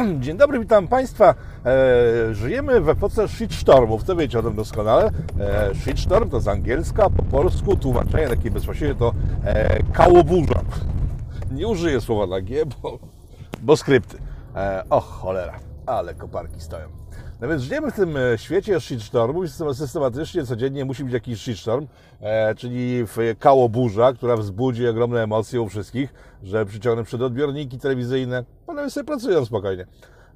Dzień dobry, witam Państwa. E, żyjemy w epoce shitstormów, to wiecie o tym doskonale. E, shitstorm to z angielska, po polsku tłumaczenie takie bezpośrednie to e, kałoburza. Nie użyję słowa na G, bo, bo skrypty. E, och, cholera, ale koparki stoją. No więc żyjemy w tym e, świecie shitstormu i systematycznie, codziennie musi być jakiś shitstorm, e, czyli kałoburza, która wzbudzi ogromne emocje u wszystkich, że przyciągnę przed odbiorniki telewizyjne. Panowie sobie pracują spokojnie.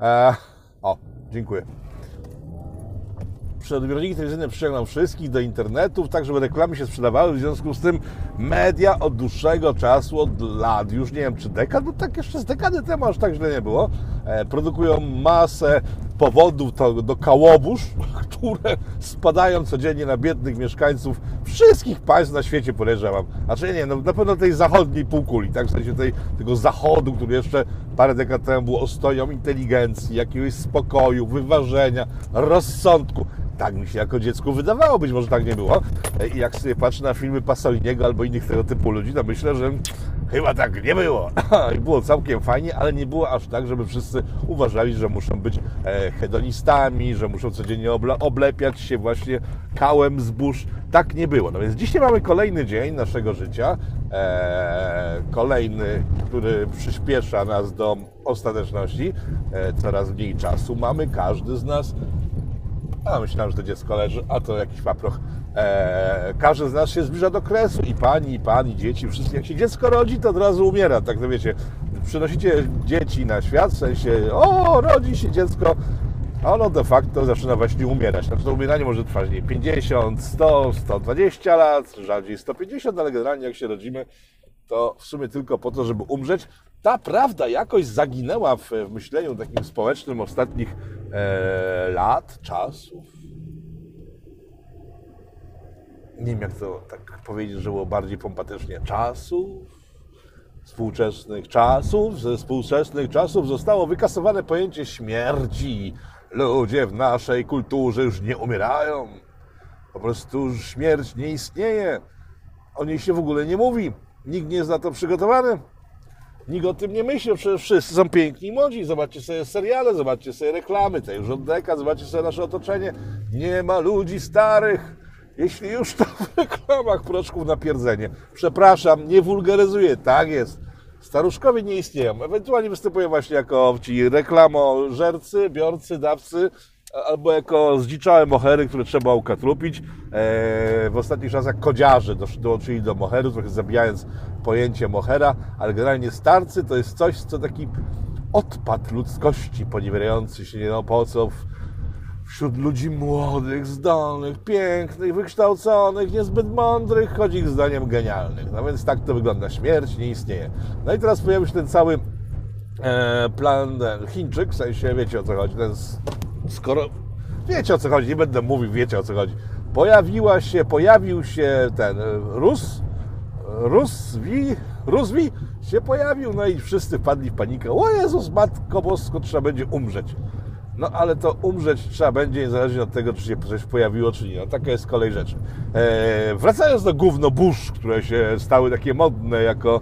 E, o, dziękuję. Przedodbiorniki telewizyjne przyciągną wszystkich do internetów, tak żeby reklamy się sprzedawały. W związku z tym media od dłuższego czasu, od lat, już nie wiem czy dekad, bo tak jeszcze z dekady temu aż tak źle nie było, e, produkują masę powodów do, do kałobóż, które spadają codziennie na biednych mieszkańców wszystkich państw na świecie, podejrzewam. Znaczy nie, no, na pewno tej zachodniej półkuli, tak? W sensie tej, tego zachodu, który jeszcze parę dekad temu był ostoją inteligencji, jakiegoś spokoju, wyważenia, rozsądku. Tak mi się jako dziecku wydawało, być może tak nie było. I jak sobie patrzę na filmy Pasoliniego albo innych tego typu ludzi, to myślę, że chyba tak nie było. I było całkiem fajnie, ale nie było aż tak, żeby wszyscy uważali, że muszą być e, hedonistami, że muszą codziennie oblepiać się właśnie kałem zbóż. Tak nie było. No więc dzisiaj mamy kolejny dzień naszego życia. E, kolejny, który przyspiesza nas do ostateczności. E, coraz mniej czasu mamy, każdy z nas a myślałem, że to dziecko leży, a to jakiś paproch. Eee, każdy z nas się zbliża do kresu i pani, i pan, i dzieci, wszyscy. Jak się dziecko rodzi, to od razu umiera. Tak to wiecie, przynosicie dzieci na świat, w sensie, o, rodzi się dziecko, a ono de facto zaczyna właśnie umierać. Znaczy to umieranie może trwać nie 50, 100, 120 lat, rzadziej 150, ale generalnie jak się rodzimy, to w sumie tylko po to, żeby umrzeć. Ta prawda jakoś zaginęła w, w myśleniu takim społecznym ostatnich e, lat, czasów. Nie wiem, jak to tak powiedzieć, że było bardziej pompatycznie. Czasów, współczesnych czasów, ze współczesnych czasów zostało wykasowane pojęcie śmierci. Ludzie w naszej kulturze już nie umierają. Po prostu śmierć nie istnieje. O niej się w ogóle nie mówi. Nikt nie jest na to przygotowany. Nikt o tym nie myśli, przecież wszyscy są piękni młodzi. Zobaczcie sobie seriale, zobaczcie sobie reklamy, te już od deka, zobaczcie sobie nasze otoczenie. Nie ma ludzi starych. Jeśli już to w reklamach proczków na pierdzenie. Przepraszam, nie wulgaryzuję, tak jest. Staruszkowie nie istnieją. Ewentualnie występują właśnie jako ci reklamożercy, biorcy, dawcy, albo jako zdziczałe mohery, które trzeba ukatrupić. E, w ostatnich czasach kodziarze dołączyli do moheru, trochę zabijając pojęcie mohera, ale generalnie starcy to jest coś, co taki odpad ludzkości poniewierający się nie no wśród ludzi młodych, zdolnych, pięknych, wykształconych, niezbyt mądrych, chodzi ich zdaniem genialnych. No więc tak to wygląda. Śmierć nie istnieje. No i teraz pojawił się ten cały e, plan ten Chińczyk, w sensie wiecie o co chodzi, ten skoro wiecie o co chodzi, nie będę mówił, wiecie o co chodzi. Pojawiła się, pojawił się ten Rus, Ruswi, Ruswi się pojawił, no i wszyscy wpadli w panikę. O Jezus, Matko Bosko, trzeba będzie umrzeć. No ale to umrzeć trzeba będzie, niezależnie od tego, czy się coś pojawiło, czy nie. No, taka jest kolej rzeczy. Eee, wracając do gówno burz, które się stały takie modne jako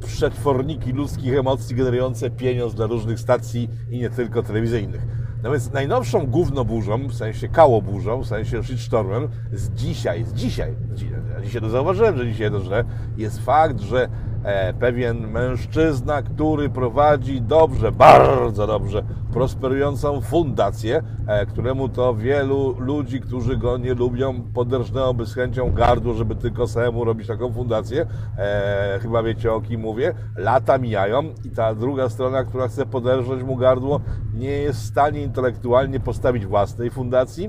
przetworniki ludzkich emocji generujące pieniądz dla różnych stacji i nie tylko telewizyjnych. No więc najnowszą gównoburzą, w sensie kałoburzą, w sensie shitstormem z dzisiaj, z dzisiaj, z dzisiaj, ja dzisiaj to zauważyłem, że dzisiaj to źle, jest fakt, że pewien mężczyzna, który prowadzi dobrze, bardzo dobrze prosperującą fundację, e, któremu to wielu ludzi, którzy go nie lubią, poderżnęłoby z chęcią gardło, żeby tylko samemu robić taką fundację. E, chyba wiecie o kim mówię. Lata mijają i ta druga strona, która chce poderżnąć mu gardło, nie jest w stanie intelektualnie postawić własnej fundacji,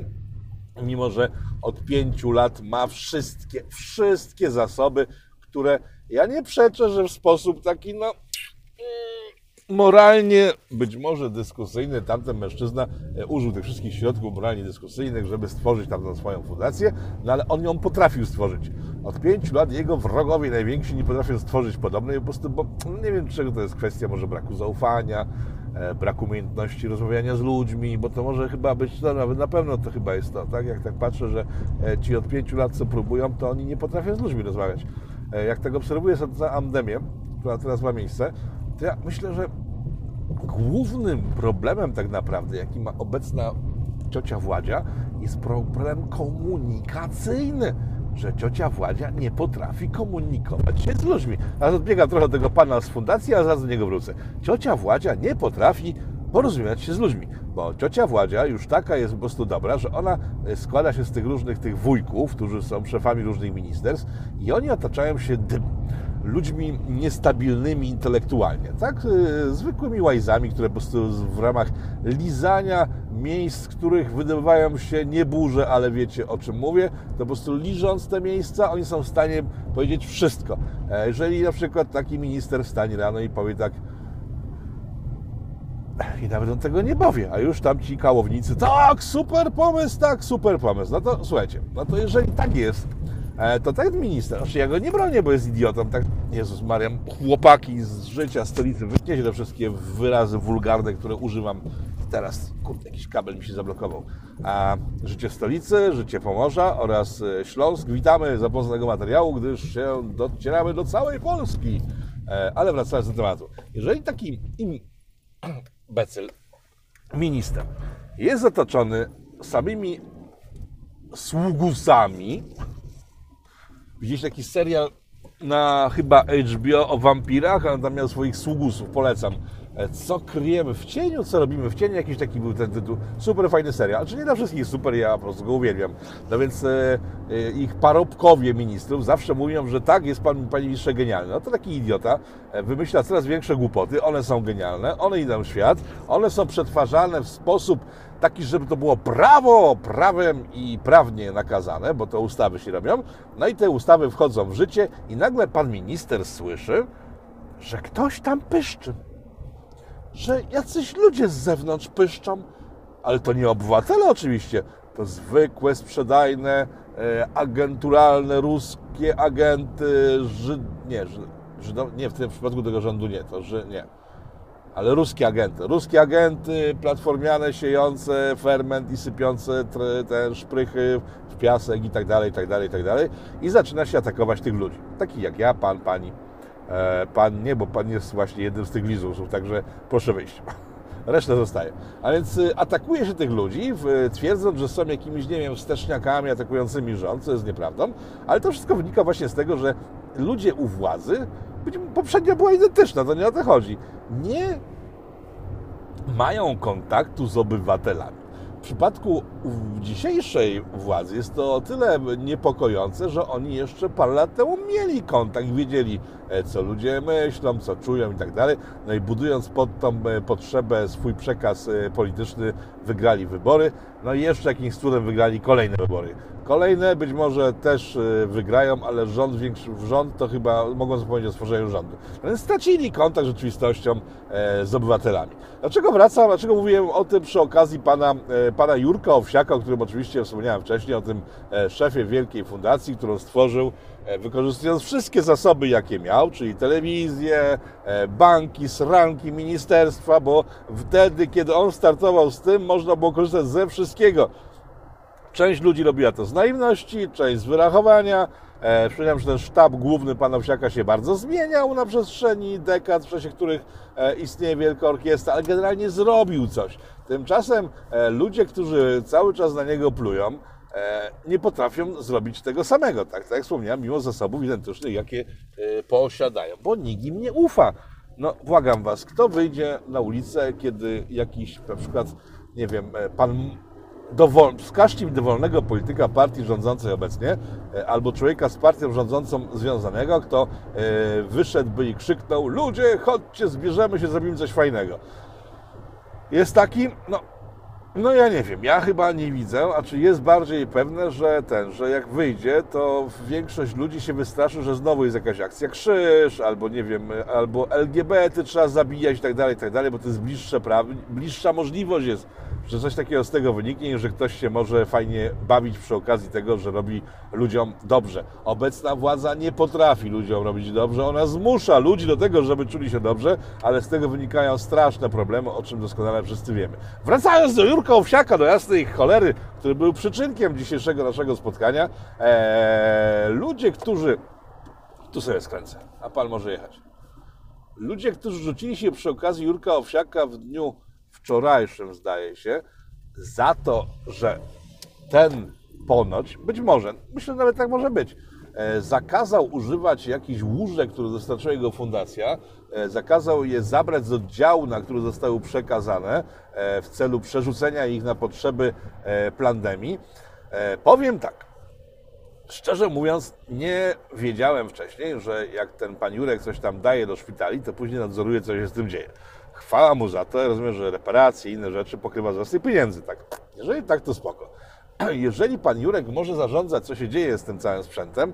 mimo że od pięciu lat ma wszystkie, wszystkie zasoby, które ja nie przeczę, że w sposób taki, no, moralnie, być może dyskusyjny, tamten mężczyzna e, użył tych wszystkich środków moralnie dyskusyjnych, żeby stworzyć tamtą swoją fundację, no ale on ją potrafił stworzyć. Od pięciu lat jego wrogowie najwięksi nie potrafią stworzyć podobnej, po prostu, bo nie wiem, czego to jest kwestia, może braku zaufania, e, braku umiejętności rozmawiania z ludźmi, bo to może chyba być, no nawet na pewno to chyba jest to, tak? Jak tak patrzę, że e, ci od pięciu lat co próbują, to oni nie potrafią z ludźmi rozmawiać. Jak tak obserwuję za pandemię, która teraz ma miejsce, to ja myślę, że głównym problemem tak naprawdę, jaki ma obecna ciocia Władzia, jest problem komunikacyjny że ciocia Władzia nie potrafi komunikować się z ludźmi. A odbiegam trochę tego pana z fundacji, a zaraz do niego wrócę. Ciocia Władzia nie potrafi porozumiewać się z ludźmi, bo ciocia Władzia już taka jest po prostu dobra, że ona e, składa się z tych różnych tych wujków, którzy są szefami różnych ministerstw i oni otaczają się dym ludźmi niestabilnymi intelektualnie, tak? E, zwykłymi łajzami, które po prostu w ramach lizania miejsc, z których wydobywają się nie burze, ale wiecie o czym mówię, to po prostu liżąc te miejsca, oni są w stanie powiedzieć wszystko. E, jeżeli na przykład taki minister wstanie rano i powie tak, i nawet on tego nie powie, a już tam ci kałownicy, tak, super pomysł, tak, super pomysł. No to słuchajcie, no to jeżeli tak jest, e, to ten minister, znaczy ja go nie bronię, bo jest idiotą, tak, Jezus Mariam, chłopaki z życia stolicy, wytniecie te wszystkie wyrazy wulgarne, które używam teraz, kurde, jakiś kabel mi się zablokował. A życie stolicy, życie Pomorza oraz e, Śląsk. Witamy za tego materiału, gdyż się docieramy do całej Polski. E, ale wracając do tematu. Jeżeli taki im becyl, minister, jest otoczony samymi sługusami, widzieliście taki serial na chyba HBO o wampirach, a on tam miał swoich sługusów, polecam. E, co kryjemy w cieniu, co robimy w cieniu, jakiś taki był ten tytuł. Super fajny serial. Czy nie dla wszystkich super, ja po prostu go uwielbiam. No więc e, e, ich parobkowie ministrów zawsze mówią, że tak, jest pan, panie ministrze genialny. No to taki idiota e, wymyśla coraz większe głupoty, one są genialne, one idą w świat, one są przetwarzane w sposób taki, żeby to było prawo, prawem i prawnie nakazane, bo to ustawy się robią. No i te ustawy wchodzą w życie i nagle pan minister słyszy, że ktoś tam pyszczy że jacyś ludzie z zewnątrz pyszczą, ale to nie obywatele oczywiście, to zwykłe, sprzedajne, e, agenturalne, ruskie agenty, Żyd... nie, Żydo... nie, w tym przypadku tego rządu nie, to że nie. Ale ruskie agenty. Ruskie agenty, platformiane, siejące ferment i sypiące te szprychy w piasek i tak dalej, i tak dalej, i tak dalej. I zaczyna się atakować tych ludzi. Takich jak ja, pan, pani. E, pan nie, bo Pan jest właśnie jednym z tych lizusów, także proszę wyjść. Reszta zostaje. A więc y, atakuje się tych ludzi, twierdząc, że są jakimiś, nie wiem, wsteczniakami atakującymi rząd, co jest nieprawdą, ale to wszystko wynika właśnie z tego, że ludzie u władzy, poprzednio była identyczna, to nie o to chodzi, nie mają kontaktu z obywatelami. W przypadku dzisiejszej władzy jest to o tyle niepokojące, że oni jeszcze parę lat temu mieli kontakt, wiedzieli, co ludzie myślą, co czują i tak dalej. No i budując pod tą e, potrzebę swój przekaz e, polityczny, wygrali wybory. No i jeszcze jakimś cudem wygrali kolejne wybory. Kolejne być może też wygrają, ale rząd, większy, rząd to chyba mogą zapomnieć o stworzeniu rządu. Więc stracili kontakt z rzeczywistością z obywatelami. Dlaczego wracam? Dlaczego mówiłem o tym przy okazji pana, pana Jurka Owsiaka, o którym oczywiście wspomniałem wcześniej, o tym e, szefie wielkiej fundacji, którą stworzył, e, wykorzystując wszystkie zasoby, jakie miał, czyli telewizję, e, banki, sranki, ministerstwa, bo wtedy, kiedy on startował z tym, można było korzystać ze wszystkiego. Część ludzi robiła to z naiwności, część z wyrachowania, E, przypominam, że ten sztab główny pana Wsiaka się bardzo zmieniał na przestrzeni dekad, w czasie których e, istnieje Wielka Orkiestra, ale generalnie zrobił coś. Tymczasem e, ludzie, którzy cały czas na niego plują, nie potrafią zrobić tego samego, tak, tak jak wspomniałem, mimo zasobów identycznych, jakie posiadają, bo nikt im nie ufa. No, błagam Was, kto wyjdzie na ulicę, kiedy jakiś, na przykład, nie wiem, pan dowol, wskażcie mi dowolnego polityka partii rządzącej obecnie, e, albo człowieka z partią rządzącą związanego, kto e, wyszedłby i krzyknął: Ludzie, chodźcie, zbierzemy się, zrobimy coś fajnego. Jest taki, no, no ja nie wiem, ja chyba nie widzę, a czy jest bardziej pewne, że ten, że jak wyjdzie, to większość ludzi się wystraszy, że znowu jest jakaś akcja krzyż, albo nie wiem, albo LGBT trzeba zabijać i tak dalej, i tak dalej, bo to jest bliższe prawo, bliższa możliwość jest że coś takiego z tego wyniknie, że ktoś się może fajnie bawić przy okazji tego, że robi ludziom dobrze. Obecna władza nie potrafi ludziom robić dobrze, ona zmusza ludzi do tego, żeby czuli się dobrze, ale z tego wynikają straszne problemy, o czym doskonale wszyscy wiemy. Wracając do Jurka Owsiaka, do jasnej cholery, który był przyczynkiem dzisiejszego naszego spotkania, ee, ludzie, którzy... Tu sobie skręcę, a pan może jechać. ludzie, którzy rzucili się przy okazji Jurka Owsiaka w dniu wczorajszym, zdaje się, za to, że ten ponoć, być może, myślę, że nawet tak może być, e, zakazał używać jakichś łóżek, które dostarczyła jego fundacja, e, zakazał je zabrać z oddziału, na który zostały przekazane e, w celu przerzucenia ich na potrzeby pandemii. Powiem tak, Szczerze mówiąc, nie wiedziałem wcześniej, że jak ten pan Jurek coś tam daje do szpitali, to później nadzoruje, co się z tym dzieje. Chwała mu za to, rozumiem, że reparacje i inne rzeczy pokrywa z własnych pieniędzy, tak. Jeżeli tak, to spoko. Jeżeli pan Jurek może zarządzać, co się dzieje z tym całym sprzętem,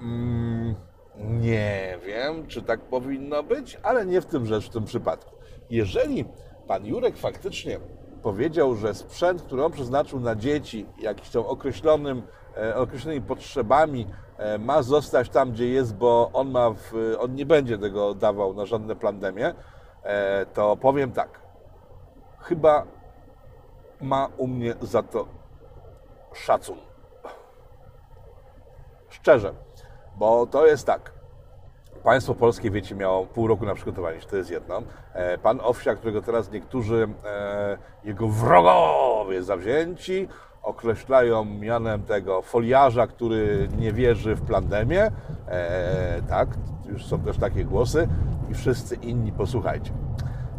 mm, nie wiem, czy tak powinno być, ale nie w tym rzecz w tym przypadku. Jeżeli pan Jurek faktycznie powiedział, że sprzęt, który on przeznaczył na dzieci, jakiś tam określonym, e, określonymi potrzebami, e, ma zostać tam, gdzie jest, bo on, ma w, on nie będzie tego dawał na żadne pandemie, to powiem tak. Chyba ma u mnie za to szacun. Szczerze, bo to jest tak. Państwo polskie, wiecie, miało pół roku na przygotowanie się, to jest jedno. E, Pan Owsiak, którego teraz niektórzy e, jego wrogowie zawzięci określają mianem tego foliarza, który nie wierzy w pandemię. E, tak, już są też takie głosy i wszyscy inni, posłuchajcie.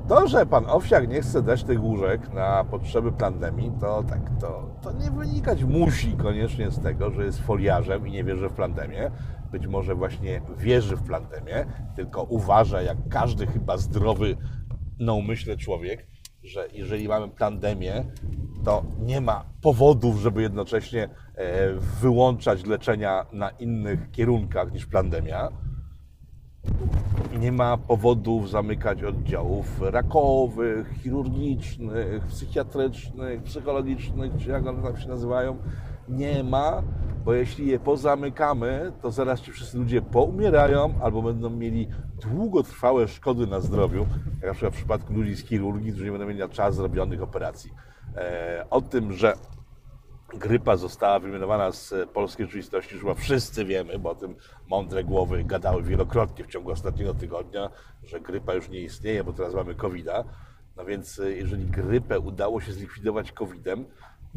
To, że pan Owsiak nie chce dać tych łóżek na potrzeby pandemii, to tak, to, to nie wynikać musi koniecznie z tego, że jest foliarzem i nie wierzy w pandemię. Być może właśnie wierzy w pandemię, tylko uważa, jak każdy chyba zdrowy, naumyślny człowiek, że jeżeli mamy pandemię, to nie ma powodów, żeby jednocześnie e, wyłączać leczenia na innych kierunkach niż pandemia nie ma powodów zamykać oddziałów rakowych, chirurgicznych, psychiatrycznych, psychologicznych, czy jak one tam się nazywają. Nie ma, bo jeśli je pozamykamy, to zaraz ci wszyscy ludzie poumierają albo będą mieli długotrwałe szkody na zdrowiu, jak na przykład w przypadku ludzi z chirurgii, którzy nie będą mieli na czas zrobionych operacji. E, o tym, że grypa została wyeliminowana z polskiej rzeczywistości, już chyba wszyscy wiemy, bo o tym mądre głowy gadały wielokrotnie w ciągu ostatniego tygodnia, że grypa już nie istnieje, bo teraz mamy covid -a. No więc y, jeżeli grypę udało się zlikwidować COVID-em,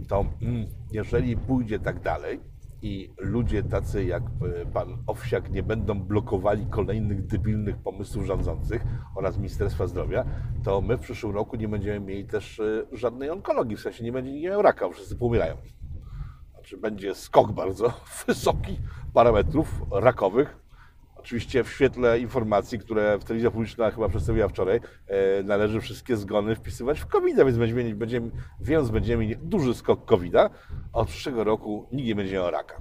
to mm, jeżeli pójdzie tak dalej i ludzie tacy jak y, pan Owsiak nie będą blokowali kolejnych debilnych pomysłów rządzących oraz Ministerstwa Zdrowia, to my w przyszłym roku nie będziemy mieli też y, żadnej onkologii, w sensie nie będzie nikt miał raka, wszyscy pomierają znaczy będzie skok bardzo wysoki parametrów rakowych. Oczywiście w świetle informacji, które w telewizja publiczna chyba przedstawiła wczoraj, e, należy wszystkie zgony wpisywać w covid więc będziemy, będziemy, więc będziemy mieli duży skok covid -a. Od przyszłego roku nikt nie będzie miał raka.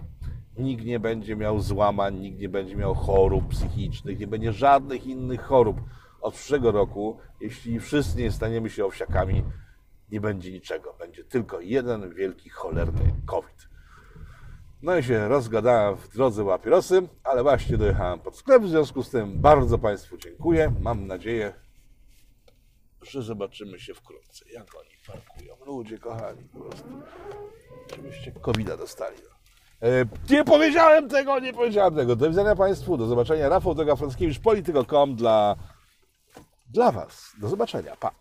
Nikt nie będzie miał złamań, nikt nie będzie miał chorób psychicznych, nie będzie żadnych innych chorób. Od przyszłego roku, jeśli wszyscy nie staniemy się owsiakami, nie będzie niczego. Będzie tylko jeden wielki, cholerny COVID. No i się rozgadałem w drodze łapierosy, ale właśnie dojechałem pod sklep, w związku z tym bardzo Państwu dziękuję. Mam nadzieję, że zobaczymy się wkrótce. Jak oni parkują. Ludzie kochani, po prostu. Żebyście covid dostali. No. E, nie powiedziałem tego, nie powiedziałem tego. Do widzenia Państwu, do zobaczenia. Rafał Droga Frąckiewicz, polityko.com dla, dla Was. Do zobaczenia. Pa.